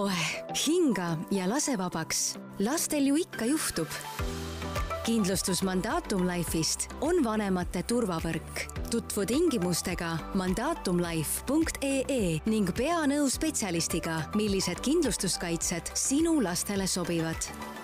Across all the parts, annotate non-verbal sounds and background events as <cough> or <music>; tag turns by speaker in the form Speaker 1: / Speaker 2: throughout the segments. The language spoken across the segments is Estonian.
Speaker 1: oeh, hinga ja lase vabaks. lastel ju ikka juhtub. kindlustus Mandatum Life'ist on vanemate turvavõrk. tutvu tingimustega mandatumlife.ee ning pea nõu spetsialistiga, millised kindlustuskaitsed sinu lastele sobivad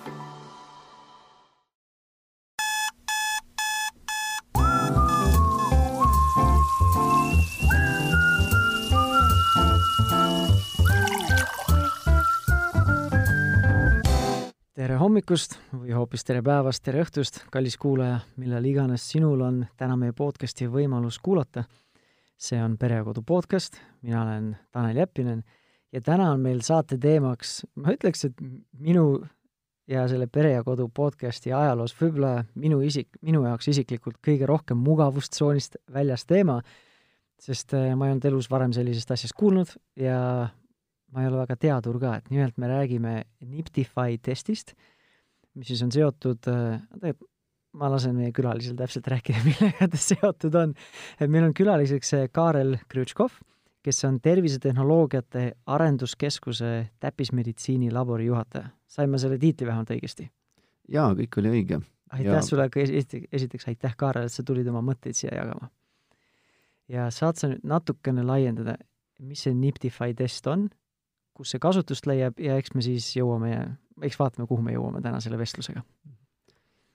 Speaker 2: tere hommikust või hoopis tere päevast, tere õhtust, kallis kuulaja, millal iganes sinul on täna meie podcasti võimalus kuulata. see on Pere ja Kodu podcast, mina olen Tanel Jeppinen ja täna on meil saate teemaks, ma ütleks, et minu ja selle Pere ja Kodu podcasti ajaloos võib-olla minu isik, minu jaoks isiklikult kõige rohkem mugavustsoonist väljas teema, sest äh, ma ei olnud elus varem sellisest asjast kuulnud ja ma ei ole väga teadur ka, et nimelt me räägime Niptify testist, mis siis on seotud, tegelikult ma lasen meie külalisel täpselt rääkida, <laughs> millega ta seotud on. et meil on külaliseks Kaarel Krutškov, kes on Tervisetehnoloogiate Arenduskeskuse täppismeditsiini labori juhataja. sain ma selle tiitli vähemalt õigesti?
Speaker 3: jaa, kõik oli õige.
Speaker 2: aitäh
Speaker 3: ja...
Speaker 2: sulle esiteks aitäh, Kaarel, et sa tulid oma mõtteid siia jagama. ja saad sa nüüd natukene laiendada, mis see Niptify test on kus see kasutust leiab ja eks me siis jõuame, eks vaatame, kuhu me jõuame täna selle vestlusega.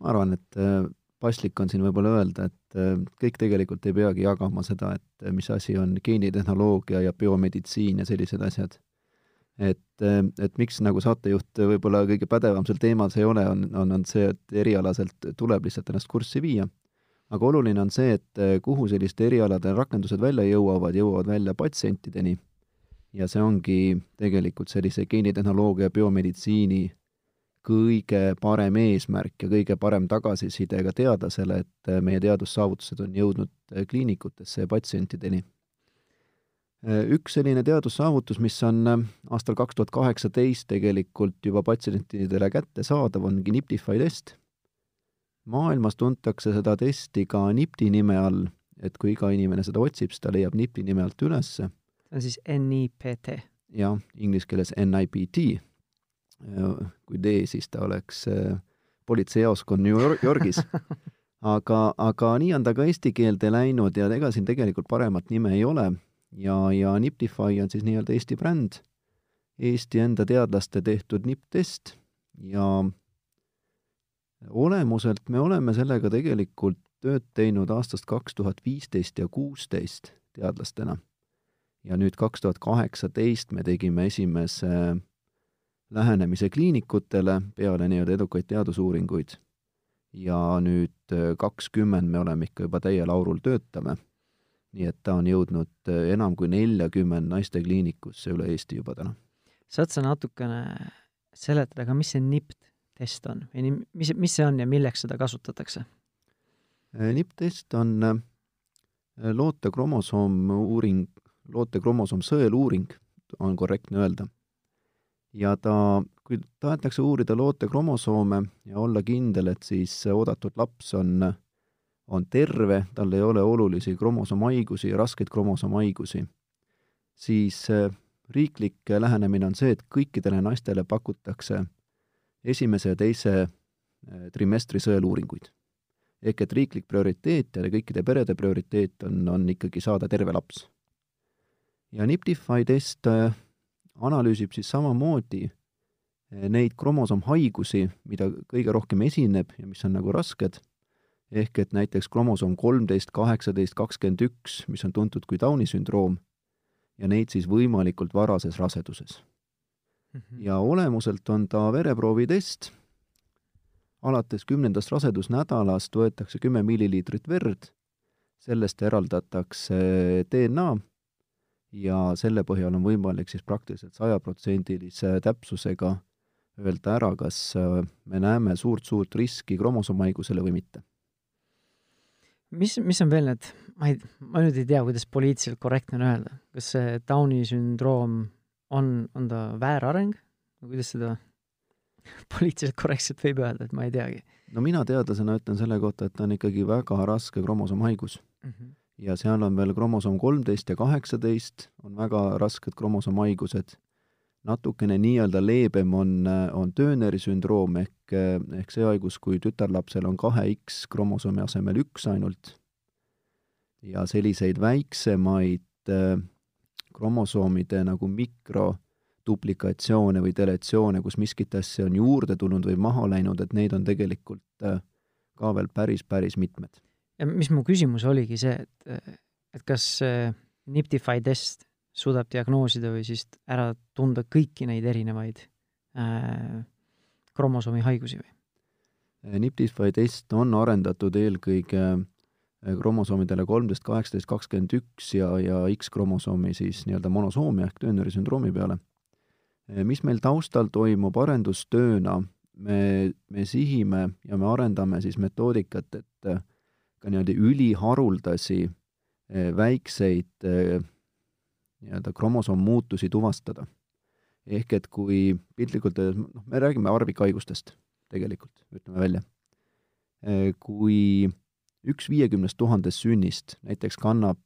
Speaker 3: ma arvan, et äh, paslik on siin võib-olla öelda, et äh, kõik tegelikult ei peagi jagama seda, et äh, mis asi on geenitehnoloogia ja biomeditsiin ja sellised asjad. et, et miks nagu saatejuht võib-olla kõige pädevam sel teemal see ei ole, on, on, on see, et erialaselt tuleb lihtsalt ennast kurssi viia. aga oluline on see, et kuhu selliste erialade rakendused välja jõuavad, jõuavad välja patsientideni ja see ongi tegelikult sellise geenitehnoloogia ja biomeditsiini kõige parem eesmärk ja kõige parem tagasiside ka teadlasele, et meie teadussaavutused on jõudnud kliinikutesse ja patsientideni. Üks selline teadussaavutus, mis on aastal kaks tuhat kaheksateist tegelikult juba patsientidele kättesaadav, ongi Niptify test. maailmas tuntakse seda testi ka NIPT-i nime all, et kui iga inimene seda otsib, siis ta leiab NIPT-i nime alt ülesse
Speaker 2: see on siis NIPT.
Speaker 3: jah, inglise keeles NIPT. kui D, siis ta oleks äh, politseijaoskond New Yorgis. <laughs> aga, aga nii on ta ka eesti keelde läinud ja ega siin tegelikult paremat nime ei ole. ja, ja Niptify on siis nii-öelda Eesti bränd, Eesti enda teadlaste tehtud nipp-test ja olemuselt me oleme sellega tegelikult tööd teinud aastast kaks tuhat viisteist ja kuusteist teadlastena ja nüüd kaks tuhat kaheksateist me tegime esimese lähenemise kliinikutele peale nii-öelda edukaid teadusuuringuid. ja nüüd äh, kakskümmend me oleme ikka juba täiel aurul töötame. nii et ta on jõudnud äh, enam kui neljakümmend naistekliinikusse üle Eesti juba täna.
Speaker 2: saad sa natukene seletada ka, mis see NIPT test on või mis, mis see on ja milleks seda kasutatakse?
Speaker 3: Äh, NIPT test on loote kromosoomuuring loote kromosoom sõeluuring, on korrektne öelda. ja ta, kui tahetakse uurida loote kromosoome ja olla kindel, et siis oodatud laps on, on terve, tal ei ole olulisi kromosoomhaigusi, raskeid kromosoomhaigusi, siis äh, riiklik lähenemine on see, et kõikidele naistele pakutakse esimese ja teise äh, trimestri sõeluuringuid. ehk et riiklik prioriteet ja kõikide perede prioriteet on, on ikkagi saada terve laps ja Niptify test äh, analüüsib siis samamoodi äh, neid kromosoomhaigusi, mida kõige rohkem esineb ja mis on nagu rasked, ehk et näiteks kromosoom kolmteist, kaheksateist, kakskümmend üks, mis on tuntud kui Downi sündroom, ja neid siis võimalikult varases raseduses mm. -hmm. ja olemuselt on ta vereproovitest, alates kümnendast rasedusnädalast võetakse kümme milliliitrit verd, sellest eraldatakse DNA ja selle põhjal on võimalik siis praktiliselt sajaprotsendilise täpsusega öelda ära, kas äh, me näeme suurt-suurt riski kromosoomhaigusele või mitte.
Speaker 2: mis, mis on veel need, ma ei, ma nüüd ei tea, kuidas poliitiliselt korrektne on öelda, kas see Downi sündroom on, on ta väärareng, kuidas seda <laughs> poliitiliselt korrektselt võib öelda, et ma ei teagi?
Speaker 3: no mina teadlasena ütlen selle kohta, et ta on ikkagi väga raske kromosoomhaigus mm. -hmm ja seal on veel kromosoom kolmteist ja kaheksateist, on väga rasked kromosoomhaigused. natukene nii-öelda leebem on, on Turneri sündroom ehk, ehk see haigus, kui tütarlapsel on kahe X kromosoomi asemel üks ainult ja selliseid väiksemaid kromosoomide nagu mikroduplikatsioone või deletsioone, kus miskit asja on juurde tulnud või maha läinud, et neid on tegelikult ka veel päris, päris mitmed.
Speaker 2: Ja mis mu küsimus oligi see, et, et kas Niptify test suudab diagnoosida või siis ära tunda kõiki neid erinevaid äh, kromosoomi haigusi või?
Speaker 3: Niptify test on arendatud eelkõige Äh, kromosoomidele kolmteist, kaheksateist, kakskümmend üks ja, ja X-kromosoomi siis nii-öelda monosoomia ehk Turneri sündroomi peale. Äh, mis meil taustal toimub arendustööna, me, me sihime ja me arendame siis metoodikat, et äh, ka niimoodi üliharuldasi väikseid nii-öelda kromosoommuutusi tuvastada. ehk et kui piltlikult öeldes, noh, me räägime harvikhaigustest tegelikult, ütleme välja. Kui üks viiekümnest tuhandest sünnist näiteks kannab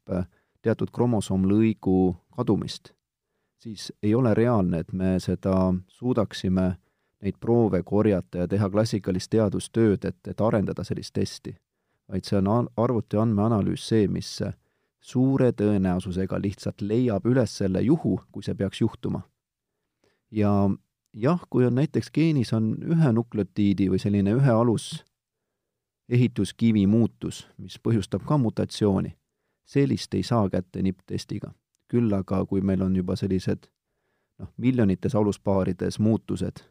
Speaker 3: teatud kromosoomlõigu kadumist, siis ei ole reaalne, et me seda suudaksime neid proove korjata ja teha klassikalist teadustööd, et, et arendada sellist testi. Vaid see on arvuti andmeanalüüs see, mis suure tõenäosusega lihtsalt leiab üles selle juhu, kui see peaks juhtuma. ja jah, kui on näiteks geenis on ühe nukleotiidi või selline ühe alus ehituskivi muutus, mis põhjustab ka mutatsiooni, sellist ei saa kätte nipptestiga. küll aga, kui meil on juba sellised noh, miljonites aluspaarides muutused,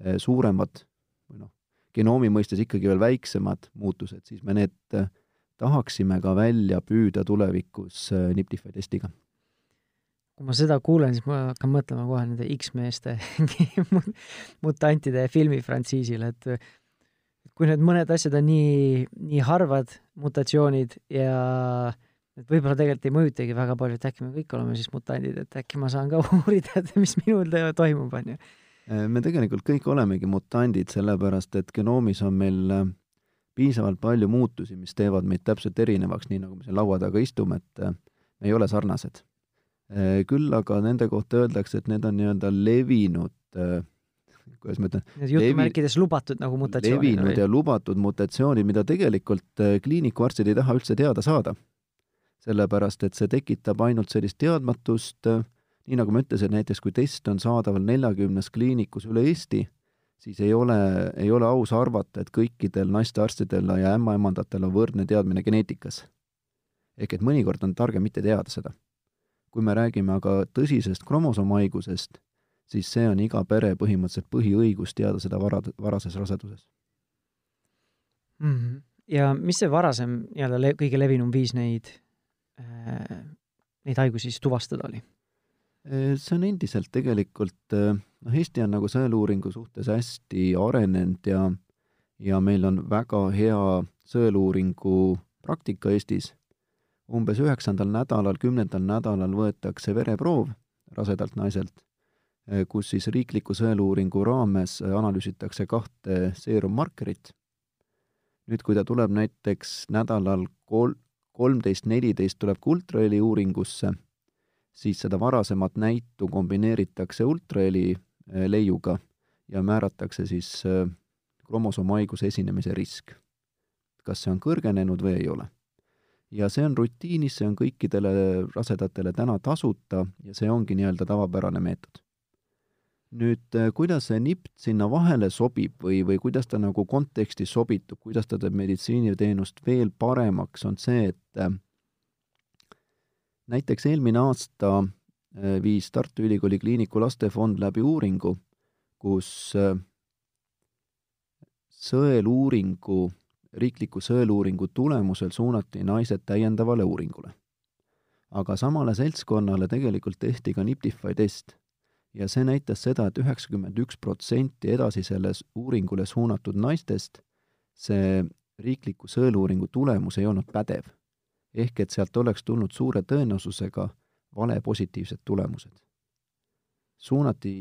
Speaker 3: eh, suuremad või noh, genoomi mõistes ikkagi veel väiksemad muutused, siis me need eh, tahaksime ka välja püüda tulevikus eh, Niptify testiga.
Speaker 2: kui ma seda kuulen, siis ma hakkan mõtlema kohe nende X-meeste <laughs> mutantide filmi frantsiisile, et kui need mõned asjad on nii, nii harvad mutatsioonid ja et võib-olla tegelikult ei mõjutagi väga palju, et äkki me kõik oleme siis mutandid, et äkki ma saan ka <laughs> uurida, et mis minul toimub, on ju.
Speaker 3: Äh, me tegelikult kõik olemegi mutandid, sellepärast et genoomis on meil äh, piisavalt palju muutusi, mis teevad meid täpselt erinevaks, nii nagu me siin laua taga istume, et äh, me ei ole sarnased. Küll aga nende kohta öeldakse, et need on nii-öelda levinud kuidas ma ütlen.
Speaker 2: Jutumärkides lubatud nagu mutatsioonid.
Speaker 3: levinud või? ja lubatud mutatsioonid, mida tegelikult kliinikuarstid ei taha üldse teada saada. sellepärast, et see tekitab ainult sellist teadmatust, äh, nii nagu ma ütlesin, näiteks kui test on saadaval neljakümnes kliinikus üle Eesti, siis ei ole, ei ole aus arvata, et kõikidel naistearstidel ja ämmaemandatel on võrdne teadmine geneetikas. ehk et mõnikord on targem mitte teada seda. kui me räägime aga tõsisest kromosoomhaigusest, siis see on iga pere põhimõtteliselt põhiõigus teada seda vara, varases raseduses
Speaker 2: mm. -hmm. ja mis see varasem nii-öelda le-, kõige levinum viis neid äh,, neid haigusi siis tuvastada oli?
Speaker 3: Äh, see on endiselt tegelikult, äh, noh, Eesti on nagu sõeluuringu suhtes hästi arenenud ja ja meil on väga hea sõeluuringu praktika Eestis. umbes üheksandal nädalal, kümnendal nädalal võetakse vereproov rasedalt naiselt Äh, kus siis riikliku sõeluuringu raames analüüsitakse kahte seerummarkerit. nüüd, kui ta tuleb näiteks nädalal kol-, kolmteist, neliteist tuleb ka ultraheli uuringusse, siis seda varasemat näitu kombineeritakse ultraheli äh, leiuga ja määratakse siis kromosoomhaiguse esinemise risk. kas see on kõrgenenud või ei ole. ja see on rutiinis, see on kõikidele rasedatele täna tasuta ja see ongi nii-öelda tavapärane meetod nüüd äh, kuidas see nipp sinna vahele sobib või, või kuidas ta nagu konteksti sobitub, kuidas ta teeb meditsiiniteenust veel paremaks, on see, et näiteks eelmine aasta äh, viis Tartu Ülikooli Kliiniku Lastefond läbi uuringu, kus sõeluuringu, riikliku sõeluuringu tulemusel suunati naised täiendavale uuringule. aga samale seltskonnale tegelikult tehti ka Niptify test ja see näitas seda et, et üheksakümmend üks protsenti edasisele uuringule suunatud naistest see riikliku sõeluuringu tulemus ei olnud pädev. Ehk et sealt oleks tulnud suure tõenäosusega vale positiivsed tulemused. suunati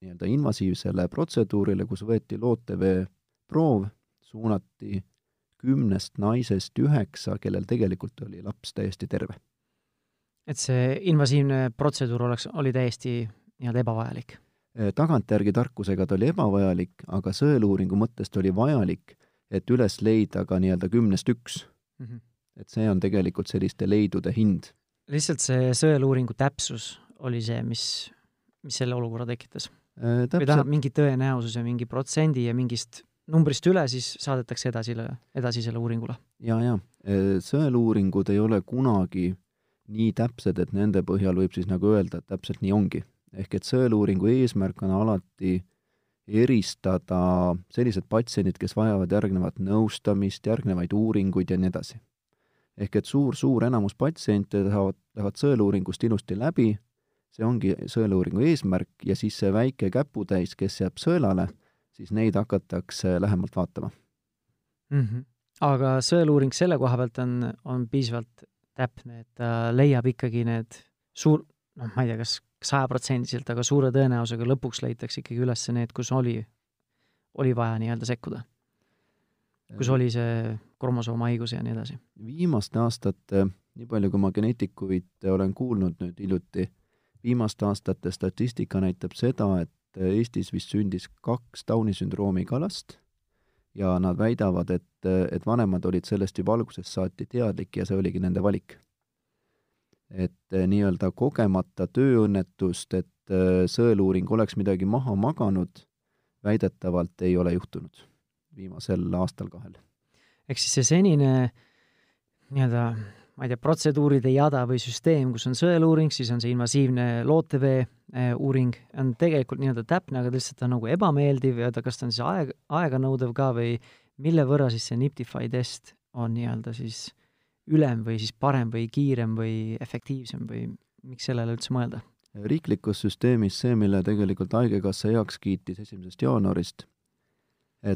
Speaker 3: nii-öelda invasiivsele protseduurile, kus võeti lootevee proov, suunati kümnest naisest üheksa, kellel tegelikult oli laps täiesti terve.
Speaker 2: et see invasiivne protseduur oleks, oli täiesti nii-öelda ebavajalik?
Speaker 3: tagantjärgi tarkusega ta oli ebavajalik, aga sõeluuringu mõttes ta oli vajalik, et üles leida ka nii-öelda kümnest üks mm. -hmm. Et see on tegelikult selliste leidude hind.
Speaker 2: lihtsalt see sõeluuringu täpsus oli see, mis, mis selle olukorra tekitas äh,? või tähendab, mingi tõenäosuse, mingi protsendi ja mingist numbrist üle, siis saadetakse edasile, edasisele uuringule?
Speaker 3: ja, ja äh, sõeluuringud ei ole kunagi nii täpsed, et nende põhjal võib siis nagu öelda, et täpselt nii ongi. ehk et sõeluuringu eesmärk on alati eristada sellised patsiendid, kes vajavad järgnevat nõustamist, järgnevaid uuringuid ja nii edasi. Ehk et suur-suur enamus patsiente tahavad, lähevad sõeluuringust ilusti läbi, see ongi sõeluuringu eesmärk ja siis see väike käputäis, kes jääb sõelale, siis neid hakatakse lähemalt vaatama
Speaker 2: mm. -hmm. aga sõeluuring selle koha pealt on, on piisavalt täpne, et ta leiab ikkagi need suur, noh, ma ei tea, kas sajaprotsendiliselt, aga suure tõenäosusega lõpuks leitakse ikkagi üles need, kus oli, oli vaja nii-öelda sekkuda. kus oli see kromosoomhaigus ja nii edasi.
Speaker 3: viimaste aastate, nii palju kui ma geneetikuid olen kuulnud nüüd hiljuti, viimaste aastate statistika näitab seda, et Eestis vist sündis kaks Downi sündroomiga last ja nad väidavad, et, et vanemad olid sellest juba algusest saati teadlik ja see oligi nende valik et eh, nii-öelda kogemata tööõnnetust, et eh, sõeluuring oleks midagi maha maganud, väidetavalt ei ole juhtunud viimasel aastal-kahel.
Speaker 2: Ehk siis see senine nii-öelda, ma ei tea, protseduuride jada või süsteem, kus on sõeluuring, siis on see invasiivne lootevee eh, uuring, on tegelikult nii-öelda täpne, aga lihtsalt ta on nagu ebameeldiv ja ta, kas ta on siis aeg, aeganõudev ka või mille võrra siis see Niptify test on nii-öelda siis ülem või siis parem või kiirem või efektiivsem või miks sellele üldse mõelda?
Speaker 3: riiklikus süsteemis see, mille tegelikult Haigekassa heaks kiitis esimesest jaanuarist,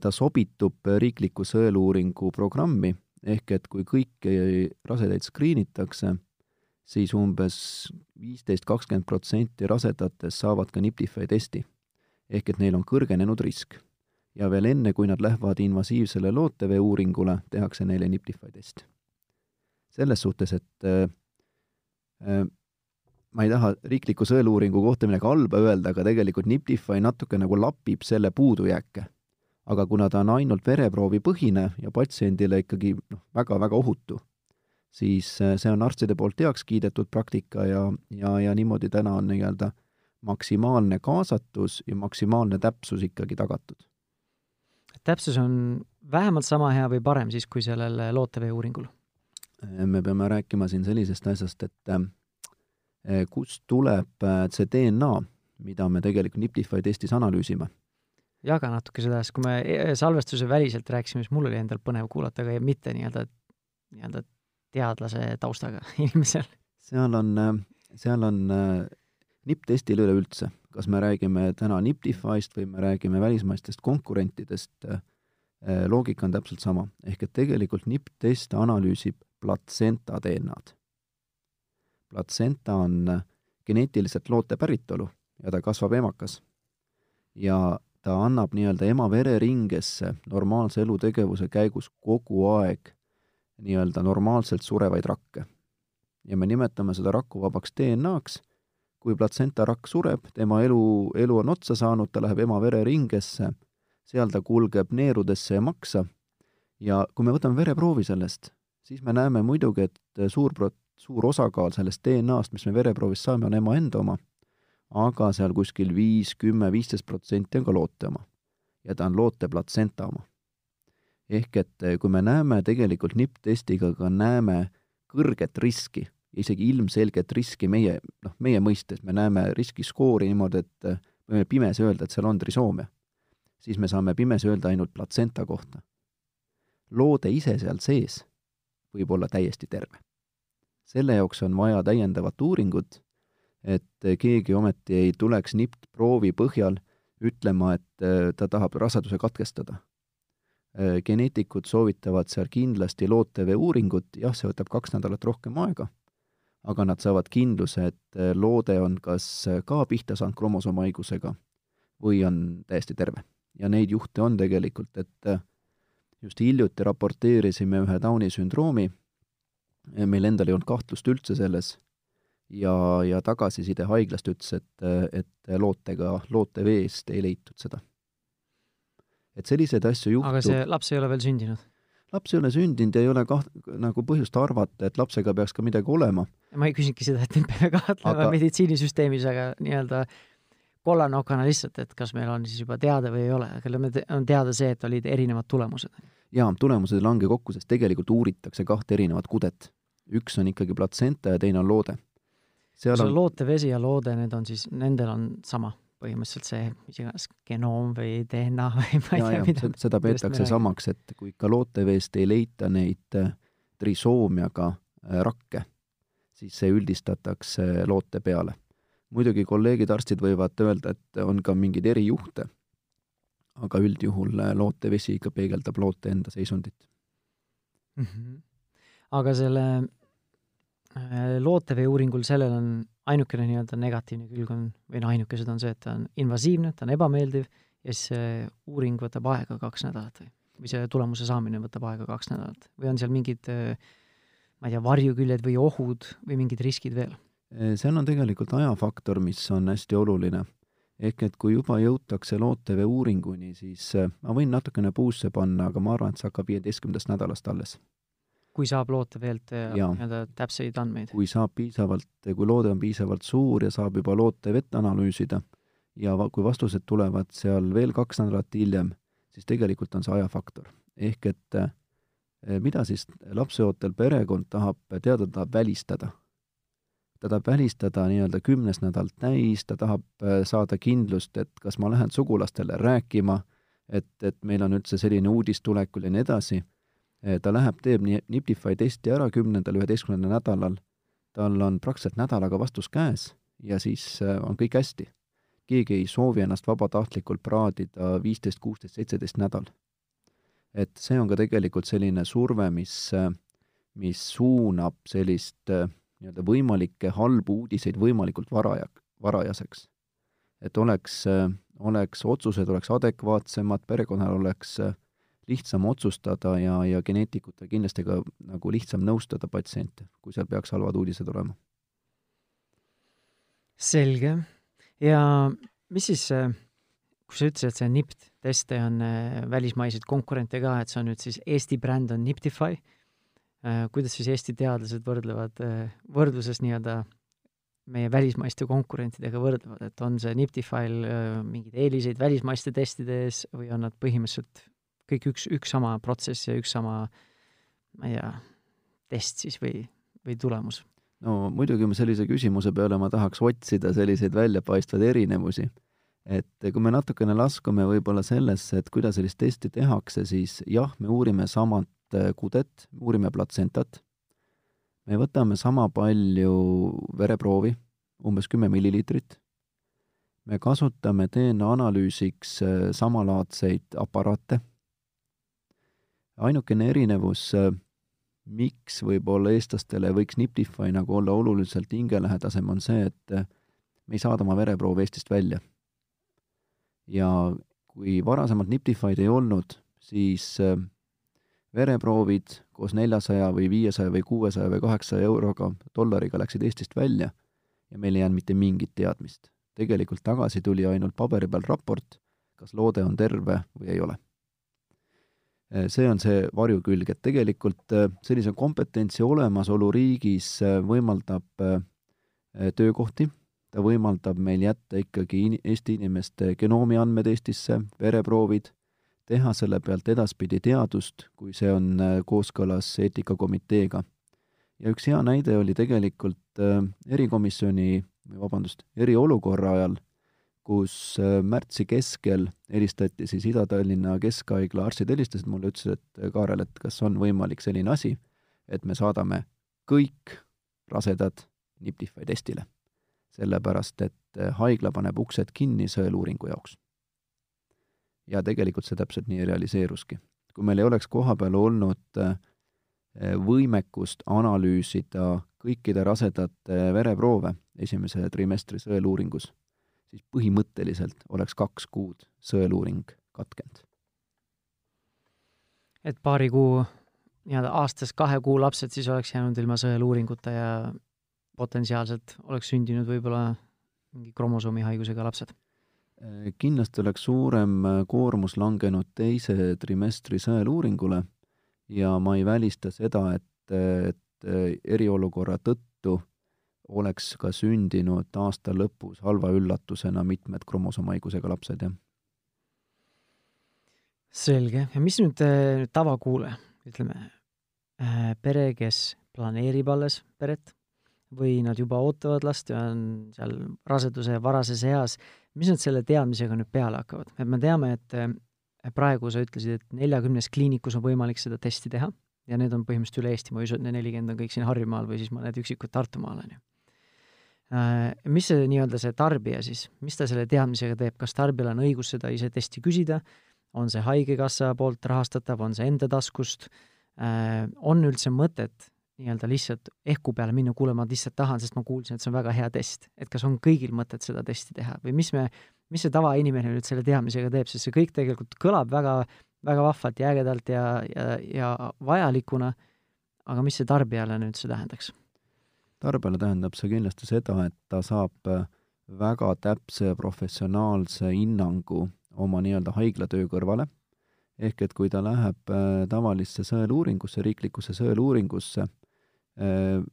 Speaker 3: ta sobitub riikliku sõeluuringu programmi, ehk et kui kõiki rasedaid skriinitakse, siis umbes viisteist, kakskümmend protsenti rasedatest saavad ka Niptify testi. ehk et neil on kõrgenenud risk. ja veel enne, kui nad lähevad invasiivsele lootevee uuringule, tehakse neile Niptify test selles suhtes, et äh, ma ei taha riikliku sõeluuringu kohta midagi halba öelda, aga tegelikult Niptify natuke nagu lapib selle puudujääke. Aga kuna ta on ainult vereproovipõhine ja patsiendile ikkagi noh, väga-väga ohutu, siis äh, see on arstide poolt heaks kiidetud praktika ja, ja, ja niimoodi täna on nii-öelda maksimaalne kaasatus ja maksimaalne täpsus ikkagi tagatud.
Speaker 2: täpsus on vähemalt sama hea või parem siis, kui sellel lootevee uuringul?
Speaker 3: me peame rääkima siin sellisest asjast, et kust tuleb see DNA, mida me tegelikult Niptify testis analüüsime.
Speaker 2: Jaga natuke seda, sest kui me eh, salvestuse väliselt rääkisime, siis mul oli endal põnev kuulata, aga mitte nii-öelda, nii-öelda teadlase taustaga <laughs> inimesel.
Speaker 3: seal on, seal on nipp-testil üleüldse, kas me räägime täna Niptify'st või me räägime välismaistest konkurentidest, loogika on täpselt sama, ehk et tegelikult nipp-test analüüsib platsenta DNA-d. platsenta on geneetiliselt loote päritolu ja ta kasvab emakas. ja ta annab nii-öelda ema vereringesse normaalse elutegevuse käigus kogu aeg nii-öelda normaalselt surevaid rakke. ja me nimetame seda rakkuvabaks DNA-ks, kui platsenta rakk sureb, tema elu, elu on otsa saanud, ta läheb ema vereringesse, seal ta kulgeb neerudesse ja maksa. Ja kui me võtame vereproovi sellest, siis me näeme muidugi, et suur pro-, suur osakaal sellest DNA-st, mis me vereproovist saame, on ema enda oma, aga seal kuskil viis, kümme, viisteist protsenti on ka loote oma. ja ta on loote platsenta oma. ehk et eh, kui me näeme tegelikult nipp-testiga ka näeme kõrget riski, isegi ilmselget riski meie, noh, meie mõistes, me näeme riskiskoori niimoodi, et eh, võime pimesi öelda, et seal on trisoomia, siis me saame pimesi öelda ainult platsenta kohta. loode ise seal sees võib olla täiesti terve. selle jaoks on vaja täiendavat uuringut, et keegi ometi ei tuleks nipp-proovi põhjal ütlema, et äh, ta tahab raseduse katkestada. Äh, geneetikud soovitavad seal kindlasti lootevee uuringut, jah, see võtab kaks nädalat rohkem aega, aga nad saavad kindluse, et äh, loode on kas ka pihta saanud kromosoomhaigusega või on täiesti terve. ja neid juhte on tegelikult, et just hiljuti raporteerisime ühe Downi sündroomi, meil endal ei olnud kahtlust üldse selles, ja, ja tagasiside haiglast ütles, et, et lootega, looteveest ei leitud seda. et selliseid asju juhtub.
Speaker 2: aga see laps ei ole veel sündinud?
Speaker 3: laps ei ole sündinud ja ei ole kaht-, nagu põhjust arvata, et lapsega peaks ka midagi olema.
Speaker 2: ma ei küsinudki seda, et me peame kahtlema aga... meditsiinisüsteemis, aga nii-öelda kollanokana lihtsalt, et kas meil on siis juba teada või ei ole, aga on teada see, et olid erinevad tulemused.
Speaker 3: jaa, tulemused ei lange kokku, sest tegelikult uuritakse kahte erinevat kudet. üks on ikkagi platsenta ja teine on loode.
Speaker 2: Seal on lootevesi ja loode, need on siis, nendel on sama põhimõtteliselt see mis iganes genoom või DNA <laughs> või ma ei ja, tea, mida.
Speaker 3: seda peetakse samaks, et kui ikka looteveest ei leita neid äh, trisoomiaga äh, rakke, siis see üldistatakse loote peale. muidugi kolleegid arstid võivad öelda, et on ka mingeid erijuhte, aga üldjuhul äh, lootevesi ikka peegeldab loote enda seisundit
Speaker 2: mm. -hmm. aga selle lootevee uuringul, sellel on ainukene nii-öelda negatiivne külg on, või noh, ainukesed on see, et ta on invasiivne, ta on ebameeldiv ja siis see uuring võtab aega kaks nädalat või, või see tulemuse saamine võtab aega kaks nädalat või on seal mingid ma ei tea, varjuküljed või ohud või mingid riskid veel?
Speaker 3: seal on tegelikult ajafaktor, mis on hästi oluline. ehk et kui juba jõutakse lootevee uuringuni, siis ma võin natukene puusse panna, aga ma arvan, et see hakkab viieteistkümnendast nädalast alles
Speaker 2: kui saab looteveelt äh, nii-öelda täpseid andmeid?
Speaker 3: kui saab piisavalt, kui loode on piisavalt suur ja saab juba lootevett analüüsida ja va-, kui vastused tulevad seal veel kaks nädalat hiljem, siis tegelikult on see ajafaktor. ehk et eh, mida siis lapseootel perekond tahab teada, tahab välistada. ta tahab välistada nii-öelda kümnes nädal täis, ta tahab eh, saada kindlust, et kas ma lähen sugulastele rääkima, et, et meil on üldse selline uudis tulekul ja nii edasi Eh, ta läheb, teeb nii Niptify testi ära kümnendal, üheteistkümnendal nädalal, tal on praktiliselt nädalaga vastus käes ja siis eh, on kõik hästi. keegi ei soovi ennast vabatahtlikult praadida viisteist, kuusteist, seitseteist nädal. et see on ka tegelikult selline surve, mis, eh, mis suunab sellist nii-öelda võimalikke halbu uudiseid võimalikult varaja, varajaseks. et oleks, oleks otsused oleks adekvaatsemad, perekonnal oleks äh, lihtsam otsustada ja, ja geneetikutel kindlasti ka nagu lihtsam nõustada patsiente, kui seal peaks halvad uudised olema.
Speaker 2: selge. ja mis siis, kui sa ütlesid, et see NIPT teste on äh, välismaiseid konkurente ka, et see on nüüd siis Eesti bränd on Niptify, äh, kuidas siis Eesti teadlased võrdlevad, äh, võrdluses nii-öelda meie välismaiste konkurentidega võrdlevad, et on see Niptify'l mingeid eeliseid välismaiste testide ees või on nad põhimõtteliselt kõik üks, üks sama protsess ja üks sama, ma ei tea, test siis või, või tulemus?
Speaker 3: no muidugi sellise küsimuse peale ma tahaks otsida selliseid väljapaistvaid erinevusi. et kui me natukene laskume võib-olla sellesse, et kuidas sellist testi tehakse, siis jah, me uurime samat äh, kudet, uurime platsentat, me võtame sama palju vereproovi, umbes kümme milliliitrit, me kasutame DNA analüüsiks äh, samalaadseid aparaate ainukene erinevus, äh, miks võib-olla eestlastele võiks Niptify nagu olla oluliselt hingelähedasem, on see, et äh, me ei saada oma vereproovi Eestist välja. ja kui varasemalt Niptify'd ei olnud, siis äh, vereproovid koos neljasaja või viiesaja või kuuesaja või kaheksasaja euroga, dollariga läksid Eestist välja ja meil ei jäänud mitte mingit teadmist. tegelikult tagasi tuli ainult paberi peal raport, kas loode on terve või ei ole see on see varjukülg, et tegelikult eh, sellise kompetentsi olemasolu riigis eh, võimaldab töökohti, ta võimaldab meil jätta ikkagi Eesti inimeste genoomi andmed Eestisse, vereproovid, teha selle pealt edaspidi teadust, kui see on kooskõlas eetikakomiteega. ja üks hea näide oli tegelikult erikomisjoni, vabandust, eriolukorra ajal kus äh, märtsi keskel helistati siis Ida-Tallinna Keskhaigla arstid helistasid mulle, ütlesid, et äh, Kaarel, et kas on võimalik selline asi, et me saadame kõik rasedad Niptify testile. sellepärast, et äh, haigla paneb uksed kinni sõeluuringu jaoks. ja tegelikult see täpselt nii realiseeruski. kui meil ei oleks kohapeal olnud võimekust analüüsida kõikide rasedate vereproove esimese trimestri sõeluuringus siis põhimõtteliselt oleks kaks kuud sõeluuring katkenud.
Speaker 2: et paari kuu, nii-öelda aastas kahe kuu lapsed siis oleks jäänud ilma sõeluuringuta ja potentsiaalselt oleks sündinud võib-olla mingi kromosoomihaigusega lapsed?
Speaker 3: kindlasti oleks suurem koormus langenud teise trimestri sõeluuringule ja ma ei välista seda, et, et eriolukorra tõttu oleks ka sündinud aasta lõpus halva üllatusena mitmed kromosoomhaigusega lapsed, jah.
Speaker 2: selge, ja mis nüüd, nüüd tavakuulaja, ütleme, äh, pere, kes planeerib alles peret või nad juba ootavad last ja on seal raseduse varases eas, mis nad selle teadmisega nüüd peale hakkavad? et me teame, et äh, praegu sa ütlesid, et neljakümnes kliinikus on võimalik seda testi teha ja need on põhimõtteliselt üle Eesti, ma ei usu, et need nelikümmend on kõik siin Harjumaal või siis mõned üksikud Tartumaal, on ju. Äh, mis see nii-öelda see tarbija siis, mis ta selle teadmisega teeb, kas tarbijal on õigus seda ise testi küsida, on see Haigekassa poolt rahastatav, on see enda taskust, äh, on üldse mõtet nii-öelda lihtsalt ehku peale minna, kuule, ma lihtsalt tahan, sest ma kuulsin, et see on väga hea test. et kas on kõigil mõtet seda testi teha? Või mis me, mis see tavainimene nüüd selle teadmisega teeb, sest see kõik tegelikult kõlab väga, väga vahvalt ja ägedalt ja, ja, ja vajalikuna, aga mis see tarbijale nüüd see tähendaks?
Speaker 3: Tarbijale tähendab see kindlasti seda, et ta saab äh, väga täpse professionaalse hinnangu oma nii-öelda haiglatöö kõrvale, ehk et kui ta läheb äh, tavalisse sõeluuringusse, riiklikusse sõeluuringusse, äh,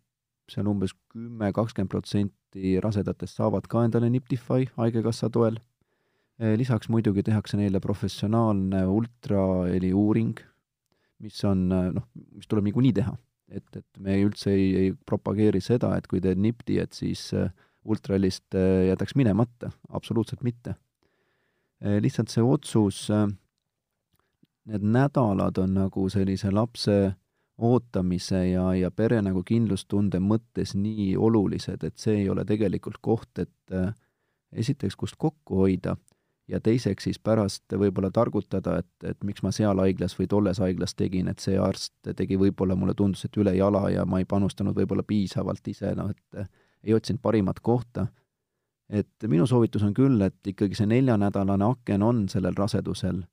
Speaker 3: seal umbes kümme, kakskümmend protsenti rasedatest saavad ka endale Niptify Haigekassa toel, lisaks muidugi tehakse neile professionaalne ultraheli uuring, mis on noh, mis tuleb niikuinii teha et, et me üldse ei, ei propageeri seda, et kui teed nipti, et siis äh, ultralist äh, jätaks minemata, absoluutselt mitte. Äh, lihtsalt see otsus, need nädalad on nagu sellise lapse ootamise ja, ja pere nagu kindlustunde mõttes nii olulised, et see ei ole tegelikult koht, et esiteks, kust kokku hoida ja teiseks siis pärast võib-olla targutada, et, et miks ma seal haiglas või tolles haiglas tegin, et see arst tegi võib-olla, mulle tundus, et üle jala ja ma ei panustanud võib-olla piisavalt ise, noh et ei otsinud parimat kohta. et minu soovitus on küll, et ikkagi see neljanädalane aken on sellel rasedusel.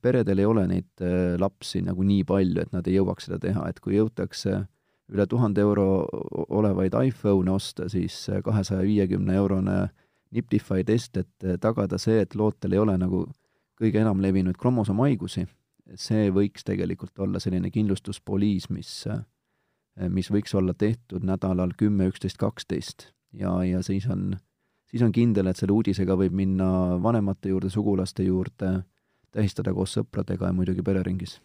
Speaker 3: peredel ei ole neid äh, lapsi nagu nii palju, et nad ei jõuaks seda teha, et kui jõutakse üle tuhande euro olevaid iPhone'e osta, siis kahesaja viiekümne eurone Niptify test, et eh, tagada see, et lootel ei ole nagu kõige enam levinud kromosoomhaigusi, see võiks tegelikult olla selline kindlustuspoliis, mis, eh, mis võiks olla tehtud nädalal kümme, üksteist, kaksteist. Ja, ja siis on, siis on kindel, et selle uudisega võib minna vanemate juurde, sugulaste juurde, tähistada koos sõpradega ja muidugi pereringis.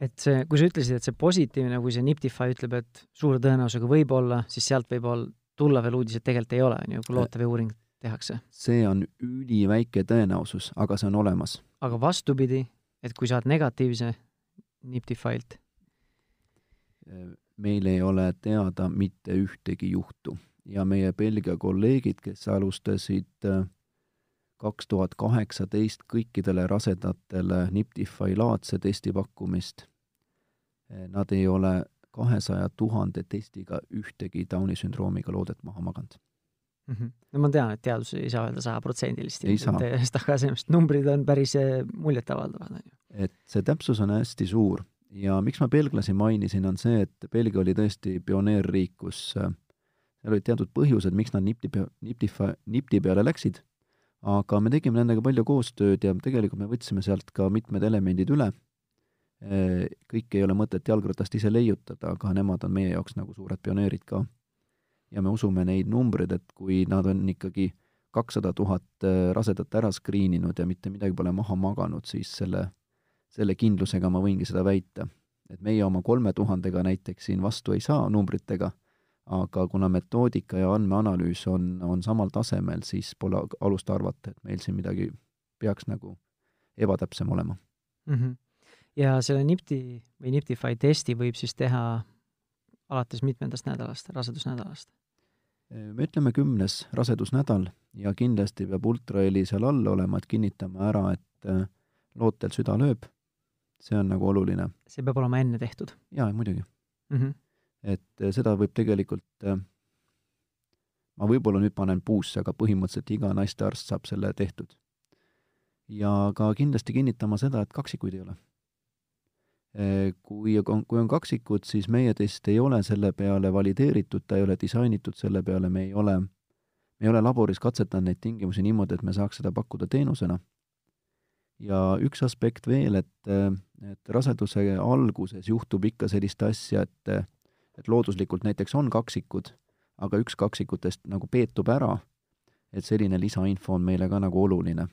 Speaker 2: Et see, kui sa ütlesid, et see positiivne, kui see Niptify ütleb, et suure tõenäosusega võib olla, siis sealt võib olla tulla veel uudis, et tegelikult ei ole, on ju, kui lootevee-uuring tehakse.
Speaker 3: see on üliväike tõenäosus, aga see on olemas.
Speaker 2: aga vastupidi, et kui saad negatiivse Niptifailt?
Speaker 3: meil ei ole teada mitte ühtegi juhtu ja meie Belgia kolleegid, kes alustasid äh, kaks tuhat kaheksateist kõikidele rasedatele Niptify laadse testi pakkumist, äh, nad ei ole kahesaja tuhande testiga ühtegi Downi sündroomiga loodet maha maganud
Speaker 2: mm. -hmm. no ma tean, et teadus ei saa öelda sajaprotsendilist, aga selles numbrid on päris eh, muljetavaldavad, on ju.
Speaker 3: et see täpsus on hästi suur ja miks ma belglasi mainisin, on see, et Belgia oli tõesti pioneerriik, kus äh, seal olid teatud põhjused, miks nad nipti, nipti, nipti peale läksid, aga me tegime nendega palju koostööd ja tegelikult me võtsime sealt ka mitmed elemendid üle kõike ei ole mõtet jalgratast ise leiutada, aga nemad on meie jaoks nagu suured pioneerid ka. ja me usume neid numbreid, et kui nad on ikkagi kakssada tuhat äh, rasedat ära screen inud ja mitte midagi pole maha maganud, siis selle, selle kindlusega ma võingi seda väita. et meie oma kolme tuhandega näiteks siin vastu ei saa numbritega, aga kuna metoodika ja andmeanalüüs on, on samal tasemel, siis pole alust arvata, et meil siin midagi peaks nagu ebatäpsem olema
Speaker 2: mm. -hmm ja selle NIPT või Niptify testi võib siis teha alates mitmendast nädalast, rasedusnädalast?
Speaker 3: me ütleme kümnes rasedusnädal ja kindlasti peab ultraheli seal all olema, et kinnitame ära, et äh, lootel süda lööb. see on nagu oluline.
Speaker 2: see peab olema enne tehtud?
Speaker 3: jaa, muidugi
Speaker 2: mm. -hmm.
Speaker 3: et äh, seda võib tegelikult, äh, ma võib-olla nüüd panen puusse, aga põhimõtteliselt iga naistearst saab selle tehtud. ja ka kindlasti kinnitama seda, et kaksikuid ei ole kui, kui on kaksikud, siis meie test ei ole selle peale valideeritud, ta ei ole disainitud selle peale, me ei ole, me ei ole laboris katsetanud neid tingimusi niimoodi, et me saaks seda pakkuda teenusena. ja üks aspekt veel, et, et raseduse alguses juhtub ikka sellist asja, et et looduslikult näiteks on kaksikud, aga üks kaksikutest nagu peetub ära, et selline lisainfo on meile ka nagu oluline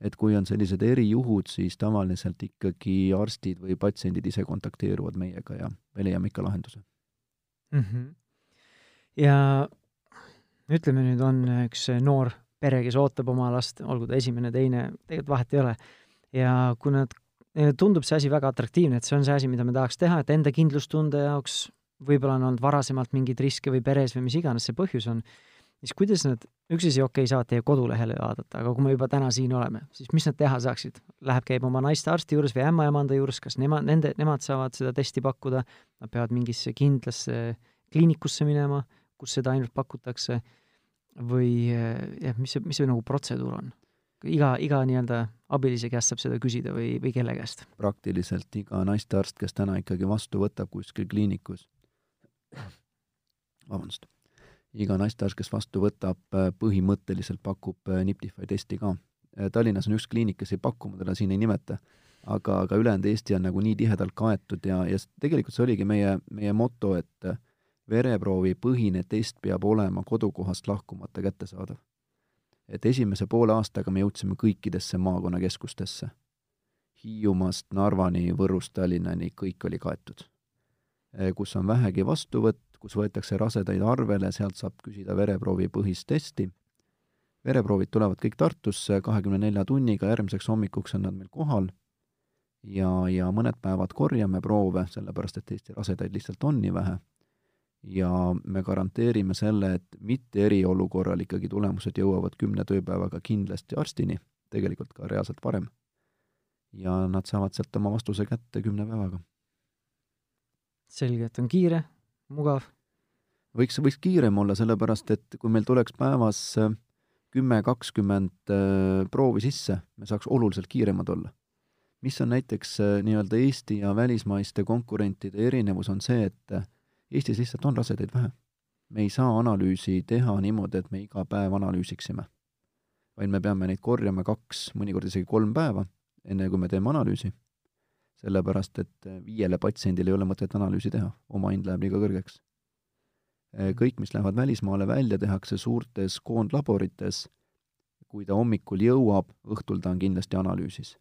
Speaker 3: et kui on sellised erijuhud, siis tavaliselt ikkagi arstid või patsiendid ise kontakteeruvad meiega ja me leiame ikka lahenduse
Speaker 2: mm. -hmm. ja ütleme nüüd on üks noor pere, kes ootab oma last, olgu ta esimene, teine, tegelikult vahet ei ole, ja kui nad, neile tundub see asi väga atraktiivne, et see on see asi, mida me tahaks teha, et enda kindlustunde jaoks võib-olla on olnud varasemalt mingeid riske või peres või mis iganes see põhjus on, siis kuidas nad, üks asi, okei okay,, saavad teie kodulehele vaadata, aga kui me juba täna siin oleme, siis mis nad teha saaksid? Läheb, käib oma naistearsti juures või ämmaemanda juures, kas nemad, nende, nemad saavad seda testi pakkuda, nad peavad mingisse kindlasse kliinikusse minema, kus seda ainult pakutakse, või jah, mis see, mis see nagu protseduur on? iga, iga nii-öelda abilise käest saab seda küsida või, või kelle käest?
Speaker 3: praktiliselt iga naistearst, kes täna ikkagi vastu võtab kuskil kliinikus, vabandust iga naistearst, kes vastu võtab, äh, põhimõtteliselt pakub äh, Niptify testi ka. Äh, Tallinnas on üks kliinik, kes ei paku, ma teda siin ei nimeta, aga, aga ülejäänud Eesti on nagu nii tihedalt kaetud ja, ja tegelikult see oligi meie, meie moto, et vereproovi põhine test peab olema kodukohast lahkumata kättesaadav. et esimese poole aastaga me jõudsime kõikidesse maakonnakeskustesse. Hiiumaast Narvani, Võrust Tallinnani, kõik oli kaetud. kus on vähegi vastuvõtt, kus võetakse rasedaid arvele, sealt saab küsida vereproovi põhist testi. vereproovid tulevad kõik Tartusse kahekümne nelja tunniga, järgmiseks hommikuks on nad meil kohal ja, ja mõned päevad korjame proove, sellepärast et Eesti rasedaid lihtsalt on nii vähe. ja me garanteerime selle, et mitte eriolukorral ikkagi tulemused jõuavad kümne tööpäevaga kindlasti arstini, tegelikult ka reaalselt varem. ja nad saavad sealt oma vastuse kätte kümne päevaga.
Speaker 2: selge, et on kiire, mugav?
Speaker 3: Võiks, võiks kiirem olla, sellepärast et kui meil tuleks päevas äh, kümme, kakskümmend äh, proovi sisse, me saaks oluliselt kiiremad olla. mis on näiteks äh, nii-öelda Eesti ja välismaiste konkurentide erinevus, on see, et Eestis lihtsalt on rasedaid vähe. me ei saa analüüsi teha niimoodi, et me iga päev analüüsiksime. vaid me peame neid korjama kaks, mõnikord isegi kolm päeva, enne kui me teeme analüüsi sellepärast et viiele patsiendile ei ole mõtet analüüsi teha, omahind läheb liiga kõrgeks. Äh, kõik, mis lähevad välismaale välja, tehakse suurtes koondlaborites, kui ta hommikul jõuab, õhtul ta on kindlasti analüüsis.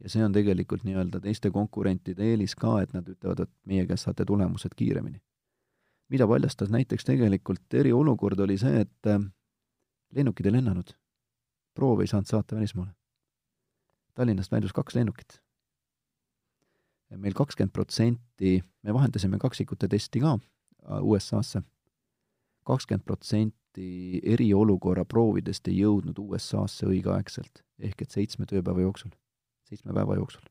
Speaker 3: ja see on tegelikult nii-öelda teiste konkurentide eelis ka, et nad ütlevad, et meie käest saate tulemused kiiremini. mida paljastas näiteks tegelikult eriolukord, oli see, et äh, lennukid ei lennanud. proove ei saanud saata välismaale. Tallinnast väljus kaks lennukit meil kakskümmend protsenti, me vahendasime kaksikute testi ka äh, USA-sse, kakskümmend protsenti eriolukorra proovidest ei jõudnud USA-sse õigeaegselt, ehk et seitsme tööpäeva jooksul, seitsme päeva jooksul.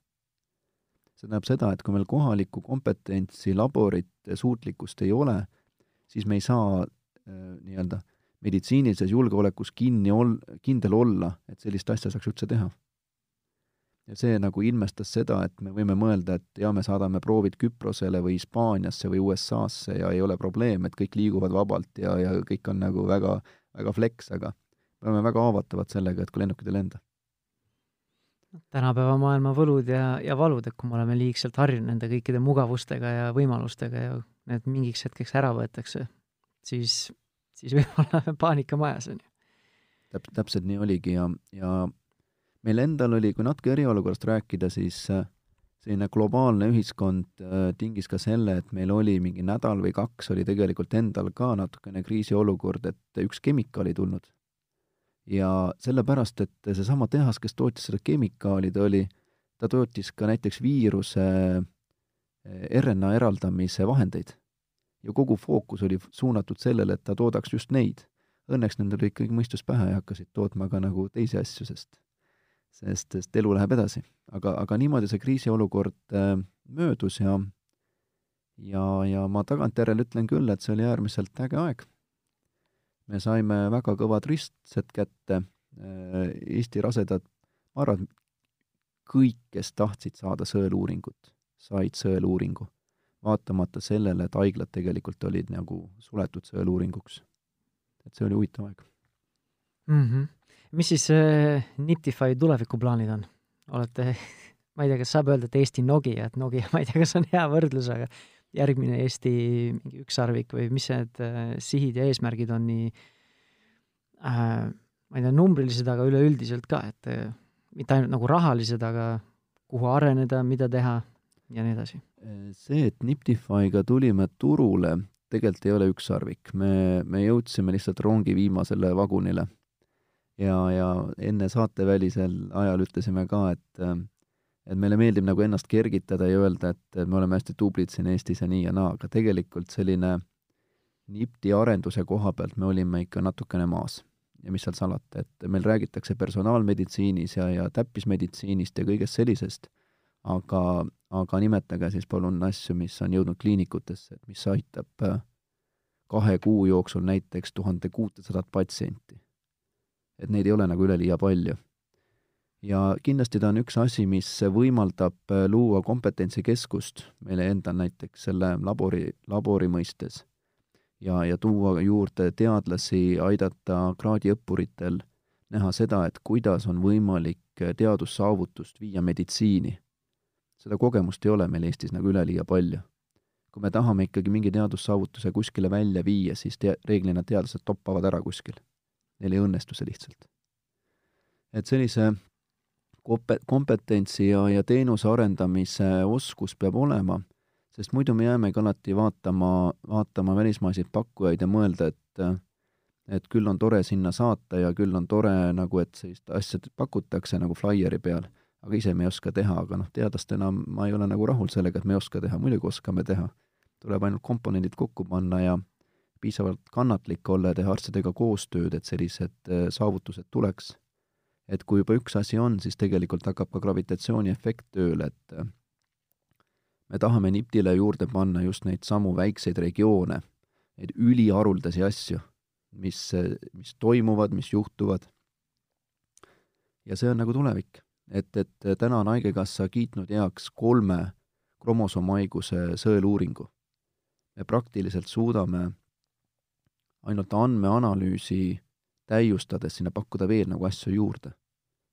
Speaker 3: see tähendab seda, et kui meil kohalikku kompetentsi, laborit, suutlikkust ei ole, siis me ei saa äh, nii-öelda meditsiinilises julgeolekus kinni ol-, kindel olla, et sellist asja saaks üldse teha ja see nagu ilmestas seda, et me võime mõelda, et jaa, me saadame proovid Küprosele või Hispaaniasse või USA-sse ja ei ole probleem, et kõik liiguvad vabalt ja, ja kõik on nagu väga, väga flex, aga me oleme väga haavatavad sellega, et kui lennukid ei lenda.
Speaker 2: tänapäeva maailma võlud ja, ja valud, et kui me oleme liigselt harjunud nende kõikide mugavustega ja võimalustega ja need mingiks hetkeks ära võetakse, siis, siis <laughs> võib olla paanika majas, on ju.
Speaker 3: täp-, täpselt nii oligi ja, ja meil endal oli, kui natuke eriolukorrast rääkida, siis äh, selline globaalne ühiskond äh, tingis ka selle, et meil oli mingi nädal või kaks oli tegelikult endal ka natukene kriisiolukord, et üks kemikaal ei tulnud. ja sellepärast, et seesama tehas, kes tootis seda kemikaali, ta oli, ta tootis ka näiteks viiruse äh, RNA eraldamise vahendeid. ja kogu fookus oli suunatud sellele, et ta toodaks just neid. Õnneks nendel oli ikkagi mõistus pähe ja hakkasid tootma ka nagu teisi asju, sest sest, sest elu läheb edasi. aga, aga niimoodi see kriisiolukord äh, möödus ja ja, ja ma tagantjärele ütlen küll, et see oli äärmiselt äge aeg. me saime väga kõvad ristsed kätte äh,, Eesti rasedad, ma arvan, kõik, kes tahtsid saada sõeluuringut, said sõeluuringu, vaatamata sellele, et haiglad tegelikult olid nagu suletud sõeluuringuks. et see oli huvitav aeg
Speaker 2: mm. -hmm. Mis siis äh, Niptify tulevikuplaanid on? olete, <laughs> ma ei tea, kas saab öelda, et Eesti Nokia, et Nokia, <laughs> ma ei tea, kas on hea võrdlus, aga järgmine Eesti mingi ükssarvik või mis need äh, sihid ja eesmärgid on nii äh, ma ei tea, numbrilised, aga üleüldiselt ka, et äh, mitte ainult nagu rahalised, aga kuhu areneda, mida teha ja nii edasi.
Speaker 3: see, et Niptify'ga tulime turule, tegelikult ei ole ükssarvik, me, me jõudsime lihtsalt rongi viimasele vagunile. Ja, ja enne saatevälisel ajal ütlesime ka, et et meile meeldib nagu ennast kergitada ja öelda, et me oleme hästi tublid siin Eestis ja nii ja naa, aga tegelikult selline NIPT-i arenduse koha pealt me olime ikka natukene maas ja mis seal salata, et meil räägitakse personaalmeditsiinis ja, ja täppismeditsiinist ja kõigest sellisest, aga, aga nimetage siis palun asju, mis on jõudnud kliinikutesse, et mis aitab äh, kahe kuu jooksul näiteks tuhande kuutesadat patsienti. Et neid ei ole nagu üleliia palju. ja kindlasti ta on üks asi, mis võimaldab äh, luua kompetentsikeskust meile endal näiteks selle labori, labori mõistes ja, ja tuua juurde teadlasi, aidata kraadiõppuritel näha seda, et kuidas on võimalik teadussaavutust viia meditsiini. seda kogemust ei ole meil Eestis nagu üleliia palju. kui me tahame ikkagi mingi teadussaavutuse kuskile välja viia, siis te-, reeglina teadlased toppavad ära kuskil. Neil ei õnnestu see lihtsalt. et sellise kompe-, kompetentsi ja, ja teenuse arendamise oskus peab olema sest muidu me jäämegi alati vaatama, vaatama välismaiseid pakkujaid ja mõelda, et et küll on tore sinna saata ja küll on tore nagu, et sellist asja pakutakse nagu flaieri peal, aga ise me ei oska teha, aga noh, teadlastena ma ei ole nagu rahul sellega, et me ei oska teha, muidugi oskame teha. tuleb ainult komponendid kokku panna ja piisavalt kannatlik olla ja teha arstidega koostööd, et sellised äh, saavutused tuleks. et kui juba üks asi on, siis tegelikult hakkab ka gravitatsiooniefekt tööle, et me tahame NIPT-ile juurde panna just neid samu väikseid regioone, neid üliharuldasi asju, mis, mis toimuvad, mis juhtuvad. ja see on nagu tulevik. et, et täna on Haigekassa kiitnud heaks kolme kromosoomhaiguse sõeluuringu. me praktiliselt suudame ainult andmeanalüüsi täiustades sinna pakkuda veel nagu asju juurde.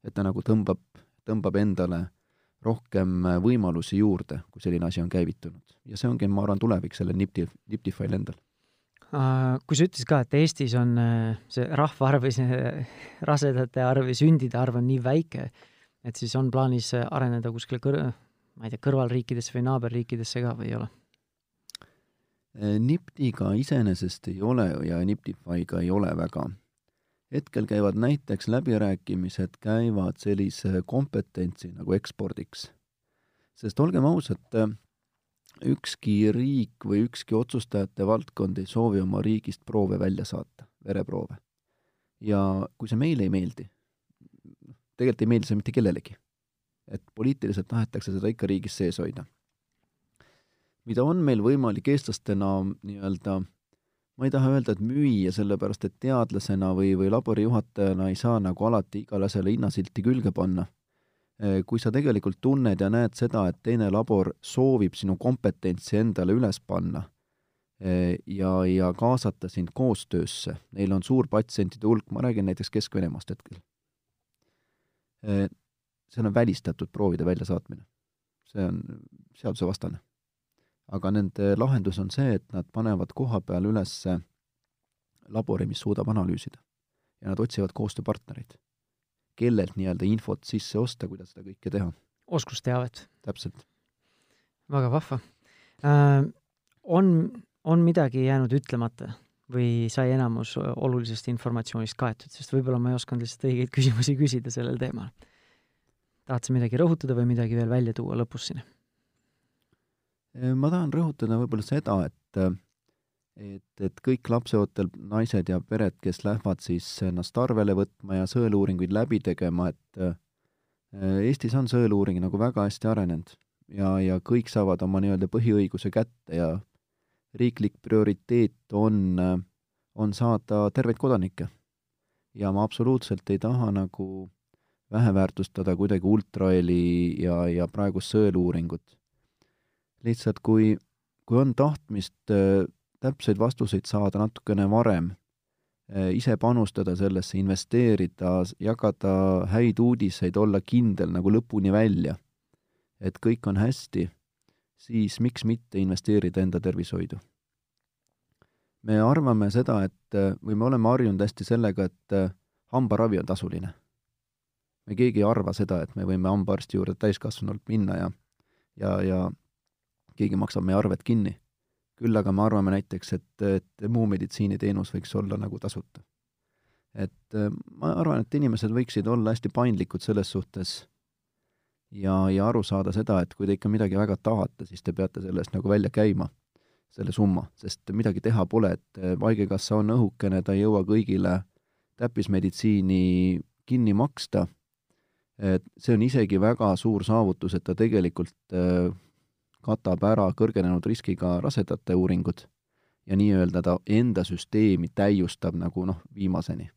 Speaker 3: et ta nagu tõmbab, tõmbab endale rohkem äh, võimalusi juurde, kui selline asi on käivitunud. ja see ongi, ma arvan, tulevik sellel Nipti, Niptifile'il endal.
Speaker 2: Kui sa ütlesid ka, et Eestis on äh, see rahvaarv või see rasedate arv või sündide arv on nii väike, et siis on plaanis areneda kuskile kõr-, ma ei tea, kõrvalriikidesse või naaberriikidesse ka või ei ole?
Speaker 3: Äh, Niptiga iseenesest ei ole ja Niptify'ga ei ole väga hetkel käivad näiteks läbirääkimised, käivad sellise kompetentsi nagu ekspordiks. sest olgem ausad, ükski riik või ükski otsustajate valdkond ei soovi oma riigist proove välja saata, vereproove. ja kui see meile ei meeldi, tegelikult ei meeldi see mitte kellelegi. et poliitiliselt tahetakse seda ikka riigis sees hoida. Mida on meil võimalik eestlastena nii-öelda ma ei taha öelda, et müüa, sellepärast et teadlasena või, või laborijuhatajana ei saa nagu alati igale asjale hinnasilti külge panna. Eh, kui sa tegelikult tunned ja näed seda, et teine labor soovib sinu kompetentsi endale üles panna eh, ja, ja kaasata sind koostöösse, neil on suur patsientide hulk, ma räägin näiteks Kesk-Venemaast hetkel, eh, seal on välistatud proovide väljasaatmine. see on seadusevastane aga nende lahendus on see, et nad panevad koha peal üles labori, mis suudab analüüsida. ja nad otsivad koostööpartnereid, kellelt nii-öelda infot sisse osta, kuidas seda kõike teha.
Speaker 2: oskusteavet.
Speaker 3: täpselt.
Speaker 2: väga vahva äh,. On, on midagi jäänud ütlemata või sai enamus olulisest informatsioonist kaetud, sest võib-olla ma ei osanud lihtsalt õigeid <laughs> küsimusi küsida sellel teemal. tahad sa midagi rõhutada või midagi veel välja tuua lõpus siin?
Speaker 3: Äh, ma tahan rõhutada võib-olla seda, et et, et kõik lapseootel naised ja pered, kes lähevad siis ennast arvele võtma ja sõeluuringuid läbi tegema, et äh, Eestis on sõeluuring nagu väga hästi arenenud ja, ja kõik saavad oma nii-öelda põhiõiguse kätte ja riiklik prioriteet on, on saada terveid kodanikke. ja ma absoluutselt ei taha nagu väheväärtustada kuidagi ultraheli ja, ja praegust sõeluuringut lihtsalt kui, kui on tahtmist äh, täpseid vastuseid saada natukene varem, äh, ise panustada sellesse, investeerida, jagada häid uudiseid, olla kindel nagu lõpuni välja, et kõik on hästi, siis miks mitte investeerida enda tervishoidu me arvame seda, et või me oleme harjunud hästi sellega, et hambaravi on tasuline. me keegi ei arva seda, et me võime hambaarsti juurde täiskasvanult minna ja ja, ja keegi maksab meie arved kinni. küll aga me arvame näiteks, et, et muu meditsiiniteenus võiks olla nagu tasuta. et ma arvan, et inimesed võiksid olla hästi paindlikud selles suhtes ja, ja aru saada seda, et kui te ikka midagi väga tahate, siis te peate selle eest nagu välja käima selle summa, sest midagi teha pole, et Haigekassa on õhukene, ta ei jõua kõigile täppismeditsiini kinni maksta, et see on isegi väga suur saavutus, et ta tegelikult äh, katab ära kõrgenenud riskiga rasedate uuringud ja nii-öelda ta enda süsteemi täiustab nagu noh, viimaseni.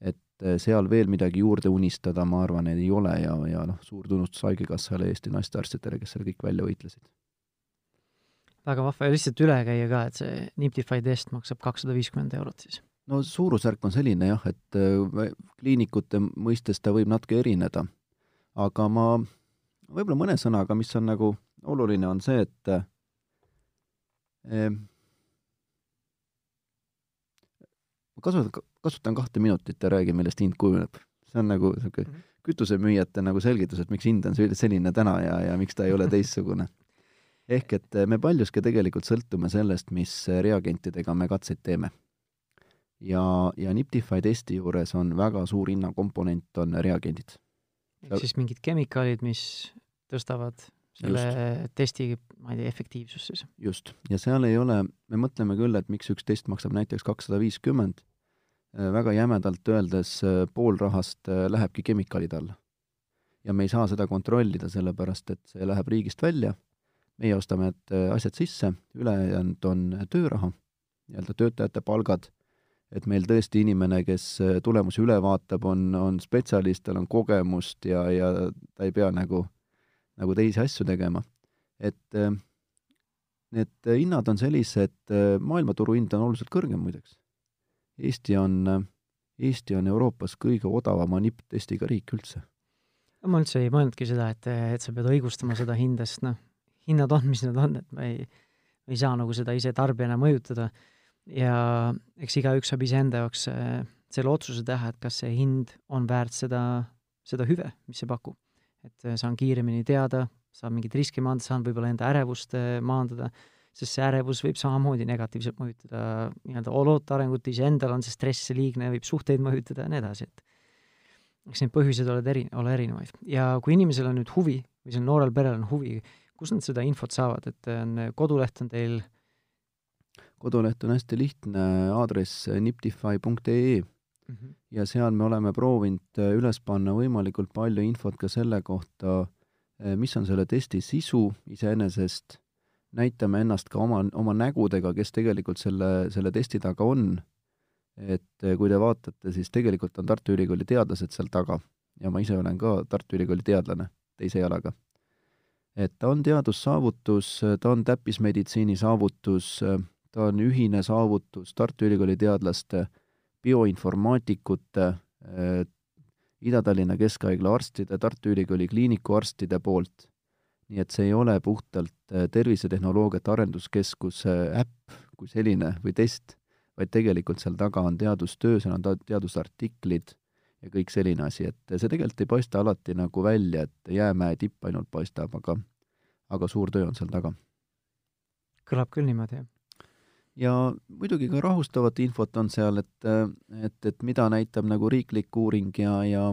Speaker 3: et äh, seal veel midagi juurde unistada, ma arvan, ei ole ja, ja noh, suur tunnustus Haigekassale Eesti naistearstidele, kes selle kõik välja võitlesid
Speaker 2: väga vahva ja lihtsalt üle käia ka, et see Niptify test maksab kakssada viiskümmend eurot siis?
Speaker 3: no suurusjärk on selline jah, et äh, kliinikute mõistes ta võib natuke erineda, aga ma võib-olla mõne sõnaga, mis on nagu oluline, on see, et eh, ma kasutan, kasutan kahte minutit ja räägin, millest hind kujuneb. see on nagu niisugune mm -hmm. kütusemüüjate nagu selgitus, et miks hind on selline täna ja, ja miks ta ei ole <laughs> teistsugune ehk et eh, me paljuski tegelikult sõltume sellest, mis reagentidega me katseid teeme. ja, ja Niptify testi juures on väga suur hinnakomponent, on reagendid.
Speaker 2: ehk siis mingid kemikaalid, mis tõstavad selle just. testi, ma ei tea, efektiivsust siis?
Speaker 3: just, ja seal ei ole, me mõtleme küll, et miks üks test maksab näiteks kakssada viiskümmend, eh, väga jämedalt öeldes pool rahast lähebki kemikaalide alla. ja me ei saa seda kontrollida, sellepärast et see läheb riigist välja meie ostame need äh, asjad sisse, ülejäänud on tööraha, nii-öelda töötajate palgad, et meil tõesti inimene, kes äh, tulemusi üle vaatab, on, on spetsialist, tal on kogemust ja, ja ta ei pea nagu, nagu teisi asju tegema. et äh, need hinnad on sellised, maailmaturu hind on oluliselt kõrgem muideks. Eesti on, Eesti on Euroopas kõige odavama nipptestiga riik üldse.
Speaker 2: ma üldse ei mõelnudki seda, et, et sa pead õigustama seda hinda, sest noh, hinnad on, mis nad on, et me ei, ei saa nagu seda ise tarbijana mõjutada. ja eks igaüks saab iseenda jaoks äh, selle otsuse teha, et kas see hind on väärt seda, seda hüve, mis see pakub. Et äh, saan kiiremini teada, saan mingeid riske maandada, saan võib-olla enda ärevust äh, maandada, sest see ärevus võib samamoodi negatiivselt mõjutada nii-öelda loota arengut, iseendal on see stress liigne, võib suhteid mõjutada ja nii edasi, et eks neid põhjuseid ole eri, ole erinevaid. ja kui inimesel on nüüd huvi või sellel noorel perel on huvi kus nad seda infot saavad, et on, koduleht on teil?
Speaker 3: koduleht on hästi lihtne, aadress niptify.ee mm -hmm. ja seal me oleme proovinud äh, üles panna võimalikult palju infot ka selle kohta, äh, mis on selle testi sisu iseenesest, näitame ennast ka oma, oma nägudega, kes tegelikult selle, selle testi taga on, et äh, kui te vaatate, siis tegelikult on Tartu Ülikooli teadlased seal taga. Ja ma ise olen ka Tartu Ülikooli teadlane teise jalaga. Et ta on teadussaavutus, ta on täppismeditsiini saavutus, ta on ühine saavutus Tartu Ülikooli teadlaste, bioinformaatikute, Ida-Tallinna Keskhaigla arstide, Tartu Ülikooli kliiniku arstide poolt. nii et see ei ole puhtalt Tervisetehnoloogiate Arenduskeskuse äpp kui selline või test, vaid tegelikult seal taga on teadustöö, seal on teadusartiklid ja kõik selline asi, et see tegelikult ei paista alati nagu välja, et jäämäe tipp ainult paistab, aga aga suur töö on seal taga.
Speaker 2: kõlab küll niimoodi, jah
Speaker 3: ja muidugi ka rahustavat infot on seal, et, et, et mida näitab nagu riiklik uuring ja, ja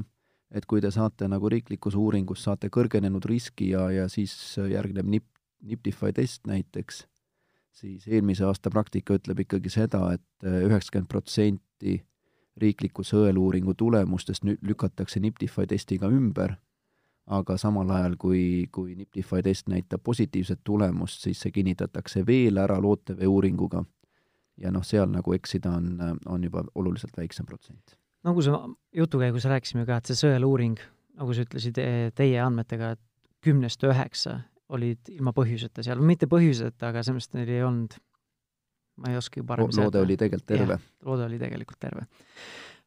Speaker 3: et kui te saate nagu riiklikus uuringus saate kõrgenenud riski ja, ja siis järgneb NIP, Niptify test näiteks, siis eelmise aasta praktika ütleb ikkagi seda et, et üheksakümmend protsenti riikliku sõeluuringu tulemustest nüüd lükatakse Niptify testiga ümber, aga samal ajal, kui, kui Niptify test näitab positiivset tulemust, siis see kinnitatakse veel ära lootevee uuringuga. ja noh, seal nagu eksida on, on juba oluliselt väiksem protsent.
Speaker 2: nagu sa jutu käigus rääkisime ka, et see sõeluuring, nagu sa ütlesid teie andmetega, et kümnest üheksa olid ilma põhjuseta seal, mitte põhjuseta, aga selles mõttes neil ei olnud, ma ei oskagi paremini
Speaker 3: loode oli tegelikult terve.
Speaker 2: loode oli tegelikult terve.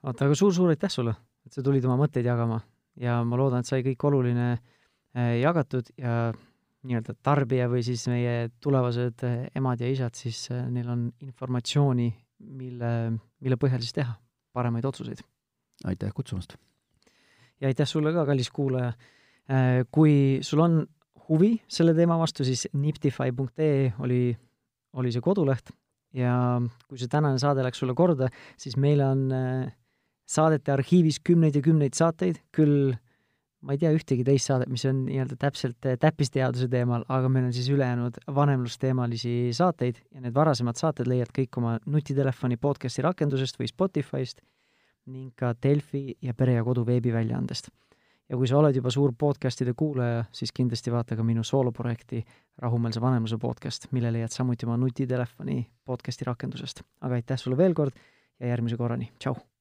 Speaker 2: vaata, aga suur-suur aitäh sulle, et sa tulid oma mõtteid jagama ja ma loodan, et sai kõik oluline äh, jagatud ja nii-öelda tarbija või siis meie tulevased äh, emad ja isad, siis äh, neil on informatsiooni, mille, mille põhjal siis teha paremaid otsuseid.
Speaker 3: aitäh kutsumast!
Speaker 2: ja aitäh sulle ka, kallis kuulaja! Kui sul on huvi selle teema vastu, siis niptify.ee oli, oli see koduleht ja kui see tänane saade läks sulle korda, siis meil on saadete arhiivis kümneid ja kümneid saateid, küll ma ei tea ühtegi teist saadet, mis on nii-öelda täpselt eh, täppisteaduse teemal, aga meil on siis ülejäänud vanemlusteemalisi saateid ja need varasemad saated leiad kõik oma nutitelefoni podcasti rakendusest või Spotify'st ning ka Delfi ja Pere ja Kodu veebiväljaandest. ja kui sa oled juba suur podcastide kuulaja, siis kindlasti vaata ka minu sooloprojekti Rahumeelse vanemluse podcast, mille leiad samuti oma nutitelefoni podcasti rakendusest. aga aitäh sulle veel kord ja järgmise korrani, tšau!